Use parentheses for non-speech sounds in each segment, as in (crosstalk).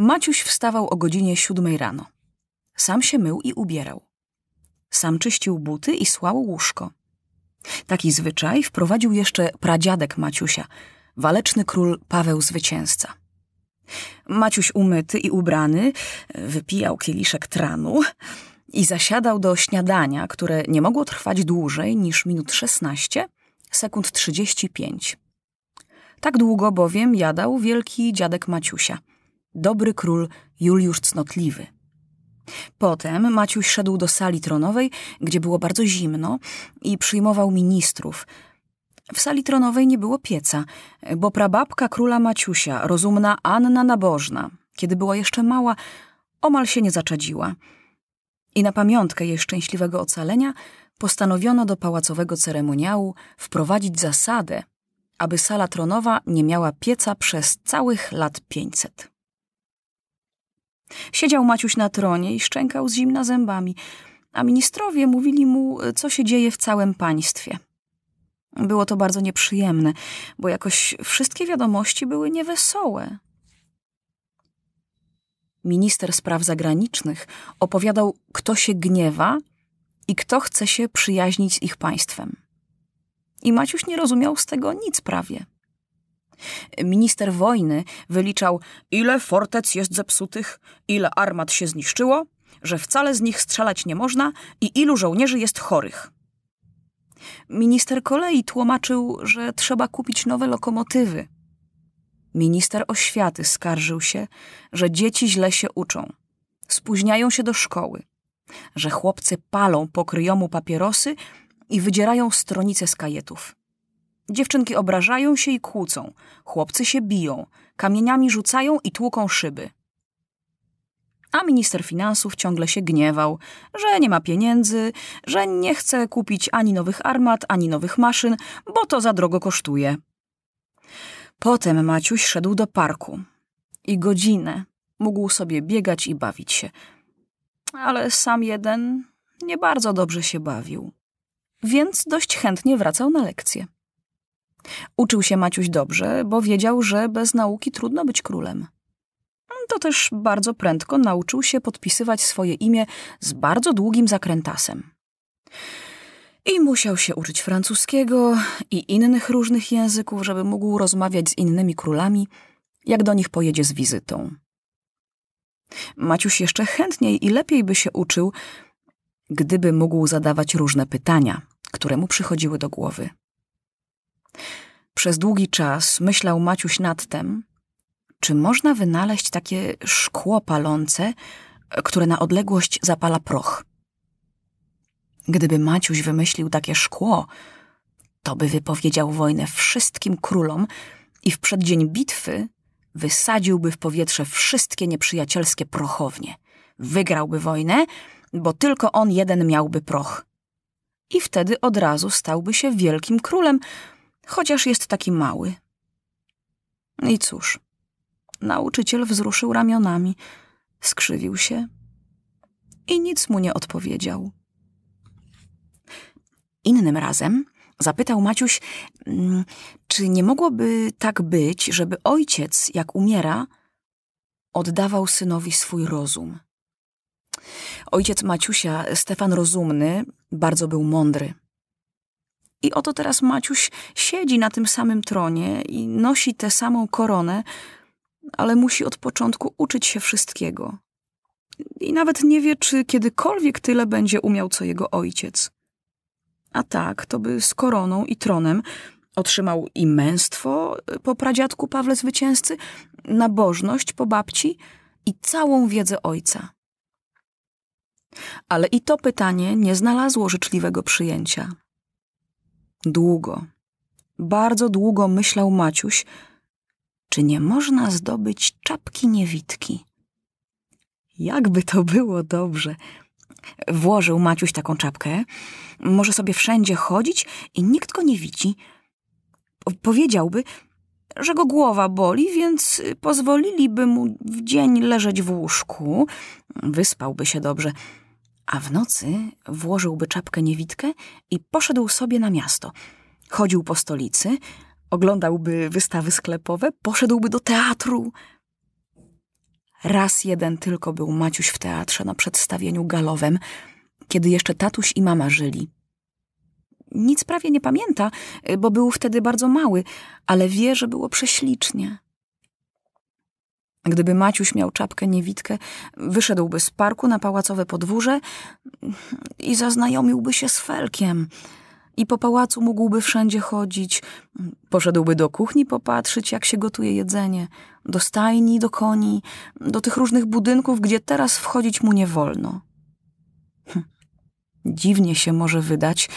Maciuś wstawał o godzinie siódmej rano. Sam się mył i ubierał. Sam czyścił buty i słał łóżko. Taki zwyczaj wprowadził jeszcze pradziadek Maciusia, waleczny król Paweł Zwycięzca. Maciuś umyty i ubrany wypijał kieliszek tranu i zasiadał do śniadania, które nie mogło trwać dłużej niż minut 16, sekund 35. Tak długo bowiem jadał wielki dziadek Maciusia, dobry król Juliusz Cnotliwy. Potem Maciuś szedł do sali tronowej, gdzie było bardzo zimno i przyjmował ministrów. W sali tronowej nie było pieca, bo prababka króla Maciusia, rozumna Anna Nabożna, kiedy była jeszcze mała, omal się nie zaczadziła. I na pamiątkę jej szczęśliwego ocalenia postanowiono do pałacowego ceremoniału wprowadzić zasadę, aby sala tronowa nie miała pieca przez całych lat pięćset. Siedział Maciuś na tronie i szczękał z zimna zębami, a ministrowie mówili mu, co się dzieje w całym państwie. Było to bardzo nieprzyjemne, bo jakoś wszystkie wiadomości były niewesołe. Minister spraw zagranicznych opowiadał, kto się gniewa i kto chce się przyjaźnić z ich państwem. I Maciuś nie rozumiał z tego nic prawie. Minister wojny wyliczał, ile fortec jest zepsutych, ile armat się zniszczyło, że wcale z nich strzelać nie można i ilu żołnierzy jest chorych. Minister kolei tłumaczył, że trzeba kupić nowe lokomotywy. Minister oświaty skarżył się, że dzieci źle się uczą, spóźniają się do szkoły, że chłopcy palą po kryjomu papierosy i wydzierają stronice z kajetów. Dziewczynki obrażają się i kłócą, chłopcy się biją, kamieniami rzucają i tłuką szyby. A minister finansów ciągle się gniewał, że nie ma pieniędzy, że nie chce kupić ani nowych armat, ani nowych maszyn, bo to za drogo kosztuje. Potem Maciuś szedł do parku i godzinę mógł sobie biegać i bawić się. Ale sam jeden nie bardzo dobrze się bawił, więc dość chętnie wracał na lekcje. Uczył się Maciuś dobrze, bo wiedział, że bez nauki trudno być królem. To też bardzo prędko nauczył się podpisywać swoje imię z bardzo długim zakrętasem. I musiał się uczyć francuskiego i innych różnych języków, żeby mógł rozmawiać z innymi królami, jak do nich pojedzie z wizytą. Maciuś jeszcze chętniej i lepiej by się uczył, gdyby mógł zadawać różne pytania, które mu przychodziły do głowy. Przez długi czas myślał Maciuś nad tym, czy można wynaleźć takie szkło palące, które na odległość zapala proch. Gdyby Maciuś wymyślił takie szkło, to by wypowiedział wojnę wszystkim królom i w przeddzień bitwy wysadziłby w powietrze wszystkie nieprzyjacielskie prochownie. Wygrałby wojnę, bo tylko on jeden miałby proch. I wtedy od razu stałby się wielkim królem, chociaż jest taki mały. I cóż, nauczyciel wzruszył ramionami, skrzywił się i nic mu nie odpowiedział. Innym razem zapytał Maciuś, mm, czy nie mogłoby tak być, żeby ojciec, jak umiera, oddawał synowi swój rozum. Ojciec Maciusia, Stefan Rozumny, bardzo był mądry. I oto teraz Maciuś siedzi na tym samym tronie i nosi tę samą koronę, ale musi od początku uczyć się wszystkiego. I nawet nie wie, czy kiedykolwiek tyle będzie umiał co jego ojciec. A tak, to by z koroną i tronem otrzymał i męstwo po pradziadku Pawle Zwycięzcy, nabożność po babci i całą wiedzę ojca. Ale i to pytanie nie znalazło życzliwego przyjęcia. Długo, bardzo długo myślał Maciuś, czy nie można zdobyć czapki niewitki. Jakby to było dobrze. Włożył Maciuś taką czapkę, może sobie wszędzie chodzić i nikt go nie widzi. Powiedziałby, że go głowa boli, więc pozwoliliby mu w dzień leżeć w łóżku, wyspałby się dobrze, a w nocy włożyłby czapkę niewitkę i poszedł sobie na miasto. Chodził po stolicy, oglądałby wystawy sklepowe, poszedłby do teatru. Raz jeden tylko był Maciuś w teatrze na przedstawieniu galowym, kiedy jeszcze tatuś i mama żyli. Nic prawie nie pamięta, bo był wtedy bardzo mały, ale wie, że było prześlicznie. Gdyby Maciuś miał czapkę niewidkę, wyszedłby z parku na pałacowe podwórze i zaznajomiłby się z Felkiem. I po pałacu mógłby wszędzie chodzić. Poszedłby do kuchni popatrzeć, jak się gotuje jedzenie, do stajni, do koni, do tych różnych budynków, gdzie teraz wchodzić mu nie wolno. Hm. Dziwnie się może wydać,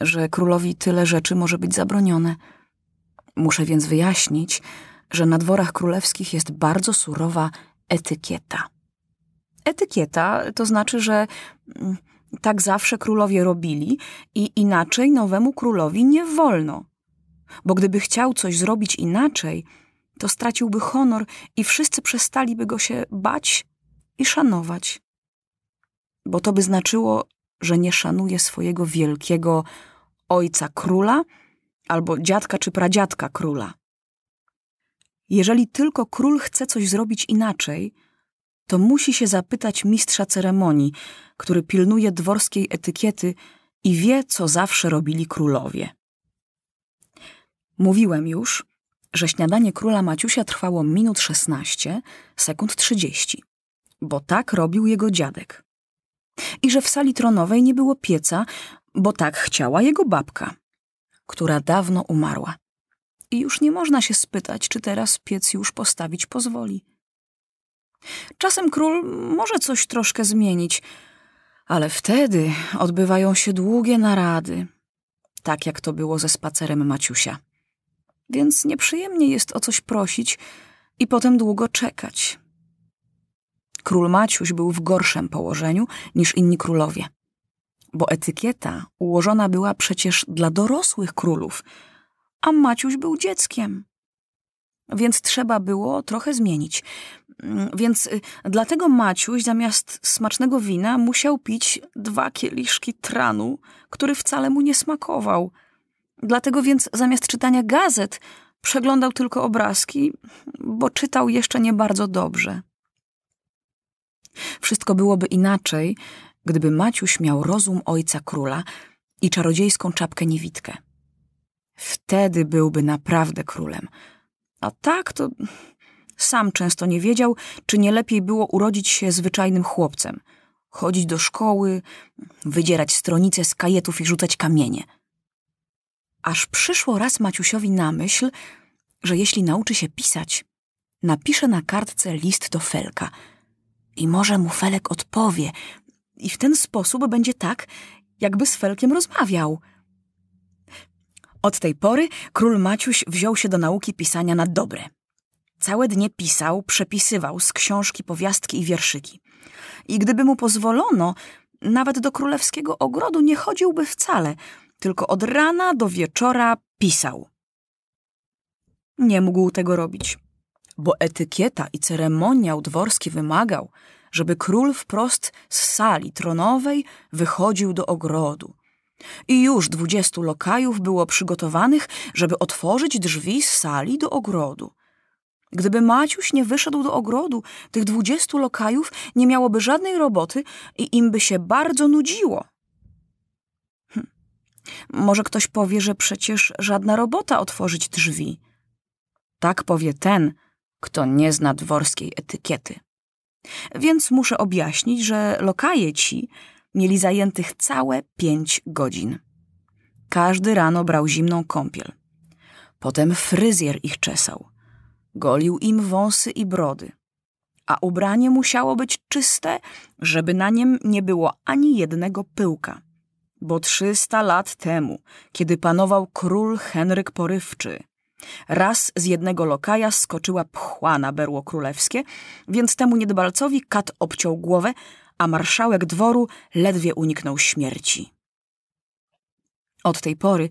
że królowi tyle rzeczy może być zabronione. Muszę więc wyjaśnić, że na dworach królewskich jest bardzo surowa etykieta. Etykieta to znaczy, że mm, tak zawsze królowie robili i inaczej nowemu królowi nie wolno. Bo gdyby chciał coś zrobić inaczej, to straciłby honor i wszyscy przestaliby go się bać i szanować. Bo to by znaczyło, że nie szanuje swojego wielkiego ojca króla albo dziadka czy pradziadka króla. Jeżeli tylko król chce coś zrobić inaczej, to musi się zapytać mistrza ceremonii, który pilnuje dworskiej etykiety i wie, co zawsze robili królowie. Mówiłem już, że śniadanie króla Maciusia trwało minut 16, sekund 30, bo tak robił jego dziadek. I że w sali tronowej nie było pieca, bo tak chciała jego babka, która dawno umarła i już nie można się spytać, czy teraz piec już postawić pozwoli. Czasem król może coś troszkę zmienić, ale wtedy odbywają się długie narady, tak jak to było ze spacerem Maciusia. Więc nieprzyjemnie jest o coś prosić i potem długo czekać. Król Maciuś był w gorszym położeniu niż inni królowie, bo etykieta ułożona była przecież dla dorosłych królów – a Maciuś był dzieckiem. Więc trzeba było trochę zmienić. Mm, więc y, dlatego Maciuś zamiast smacznego wina musiał pić dwa kieliszki tranu, który wcale mu nie smakował. Dlatego więc zamiast czytania gazet przeglądał tylko obrazki, bo czytał jeszcze nie bardzo dobrze. Wszystko byłoby inaczej, gdyby Maciuś miał rozum ojca króla i czarodziejską czapkę niewidkę. Wtedy byłby naprawdę królem. A tak to sam często nie wiedział, czy nie lepiej było urodzić się zwyczajnym chłopcem, chodzić do szkoły, wydzierać stronice z kajetów i rzucać kamienie. Aż przyszło raz Maciusiowi na myśl, że jeśli nauczy się pisać, napisze na kartce list do Felka i może mu Felek odpowie i w ten sposób będzie tak, jakby z Felkiem rozmawiał – od tej pory król Maciuś wziął się do nauki pisania na dobre. Całe dnie pisał, przepisywał z książki powiastki i wierszyki. I gdyby mu pozwolono, nawet do królewskiego ogrodu nie chodziłby wcale, tylko od rana do wieczora pisał. Nie mógł tego robić, bo etykieta i ceremoniał dworski wymagał, żeby król wprost z sali tronowej wychodził do ogrodu, i już dwudziestu lokajów było przygotowanych, żeby otworzyć drzwi z sali do ogrodu. Gdyby Maciuś nie wyszedł do ogrodu, tych dwudziestu lokajów nie miałoby żadnej roboty i im by się bardzo nudziło. Hm. Może ktoś powie, że przecież żadna robota otworzyć drzwi. Tak powie ten, kto nie zna dworskiej etykiety. Więc muszę objaśnić, że lokaje ci mieli zajętych całe pięć godzin. Każdy rano brał zimną kąpiel. Potem fryzjer ich czesał. Golił im wąsy i brody. A ubranie musiało być czyste, żeby na niem nie było ani jednego pyłka. Bo trzysta lat temu, kiedy panował król Henryk Porywczy, raz z jednego lokaja skoczyła pchła na berło królewskie, więc temu niedbalcowi kat obciął głowę, a marszałek dworu ledwie uniknął śmierci. Od tej pory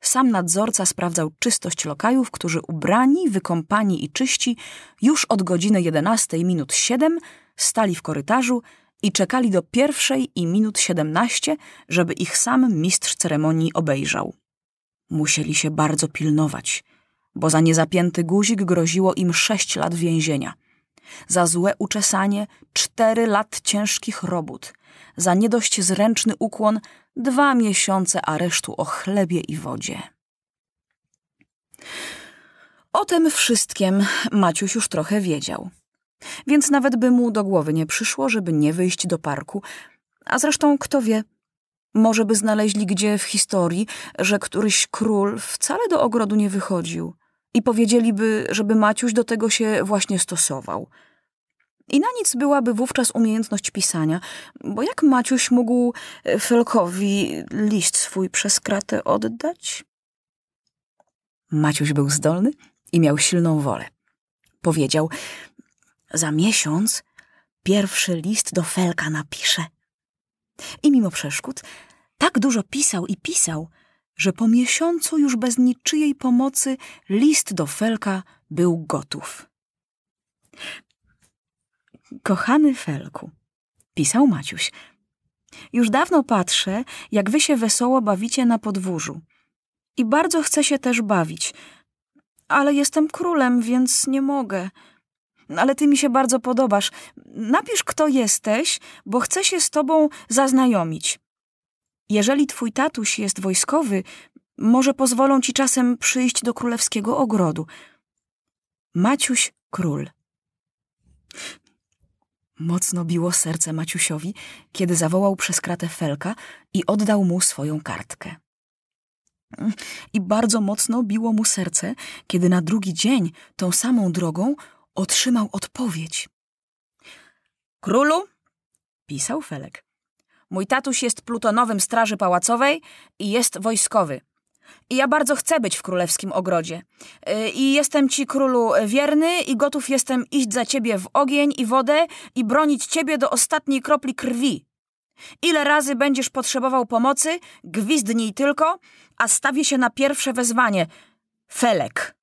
sam nadzorca sprawdzał czystość lokajów, którzy ubrani, wykąpani i czyści już od godziny 11 minut 7 stali w korytarzu i czekali do pierwszej i minut 17, żeby ich sam mistrz ceremonii obejrzał. Musieli się bardzo pilnować, bo za niezapięty guzik groziło im sześć lat więzienia – Za złe uczesanie cztery lat ciężkich robót. Za nie dość zręczny ukłon dwa miesiące aresztu o chlebie i wodzie. O tym wszystkim Maciuś już trochę wiedział. Więc nawet by mu do głowy nie przyszło, żeby nie wyjść do parku. A zresztą, kto wie, może by znaleźli gdzie w historii, że któryś król wcale do ogrodu nie wychodził i powiedzieliby, żeby Maciuś do tego się właśnie stosował. I na nic byłaby wówczas umiejętność pisania, bo jak Maciuś mógł Felkowi list swój przez kratę oddać? Maciuś był zdolny i miał silną wolę. Powiedział, za miesiąc pierwszy list do Felka napiszę. I mimo przeszkód tak dużo pisał i pisał, że po miesiącu już bez niczyjej pomocy list do Felka był gotów. Kochany Felku, pisał Maciuś, już dawno patrzę, jak wy się wesoło bawicie na podwórzu. I bardzo chcę się też bawić, ale jestem królem, więc nie mogę. Ale ty mi się bardzo podobasz. Napisz, kto jesteś, bo chcę się z tobą zaznajomić. Jeżeli twój tatuś jest wojskowy, może pozwolą ci czasem przyjść do królewskiego ogrodu. Maciuś Król. Mocno biło serce Maciusiowi, kiedy zawołał przez kratę Felka i oddał mu swoją kartkę. I bardzo mocno biło mu serce, kiedy na drugi dzień tą samą drogą otrzymał odpowiedź. Królu, pisał Felek, mój tatuś jest plutonowym straży pałacowej i jest wojskowy. I ja bardzo chcę być w królewskim ogrodzie. Y, I jestem ci, królu, wierny i gotów jestem iść za ciebie w ogień i wodę i bronić ciebie do ostatniej kropli krwi. Ile razy będziesz potrzebował pomocy, gwizdnij tylko, a stawię się na pierwsze wezwanie. Felek.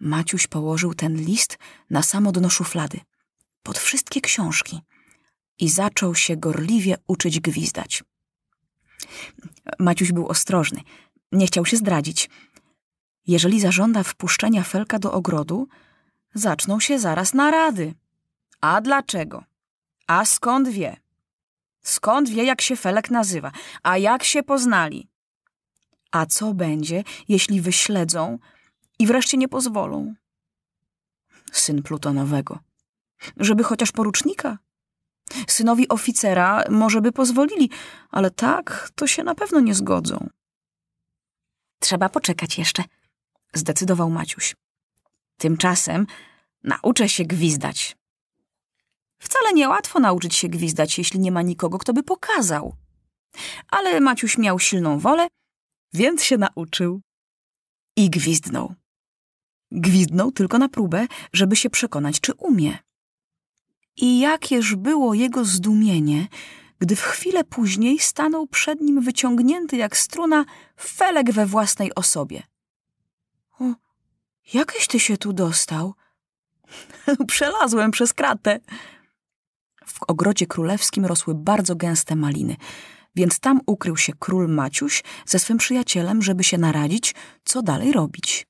Maciuś położył ten list na samo dno szuflady, pod wszystkie książki i zaczął się gorliwie uczyć gwizdać. Maciuś był ostrożny, nie chciał się zdradzić. Jeżeli zażąda wpuszczenia Felka do ogrodu, zaczną się zaraz narady. A dlaczego? A skąd wie? Skąd wie, jak się Felek nazywa? A jak się poznali? A co będzie, jeśli wyśledzą i wreszcie nie pozwolą? Syn Plutonowego. Żeby chociaż porucznika? Synowi oficera może by pozwolili, ale tak to się na pewno nie zgodzą. Trzeba poczekać jeszcze, zdecydował Maciuś. Tymczasem nauczę się gwizdać. Wcale niełatwo nauczyć się gwizdać, jeśli nie ma nikogo, kto by pokazał. Ale Maciuś miał silną wolę, więc się nauczył. I gwizdnął. Gwizdnął tylko na próbę, żeby się przekonać, czy umie. I jakież było jego zdumienie, gdy w chwilę później stanął przed nim wyciągnięty jak struna felek we własnej osobie. O, jakeś ty się tu dostał? (laughs) Przelazłem przez kratę. W ogrodzie królewskim rosły bardzo gęste maliny, więc tam ukrył się król Maciuś ze swym przyjacielem, żeby się naradzić, co dalej robić.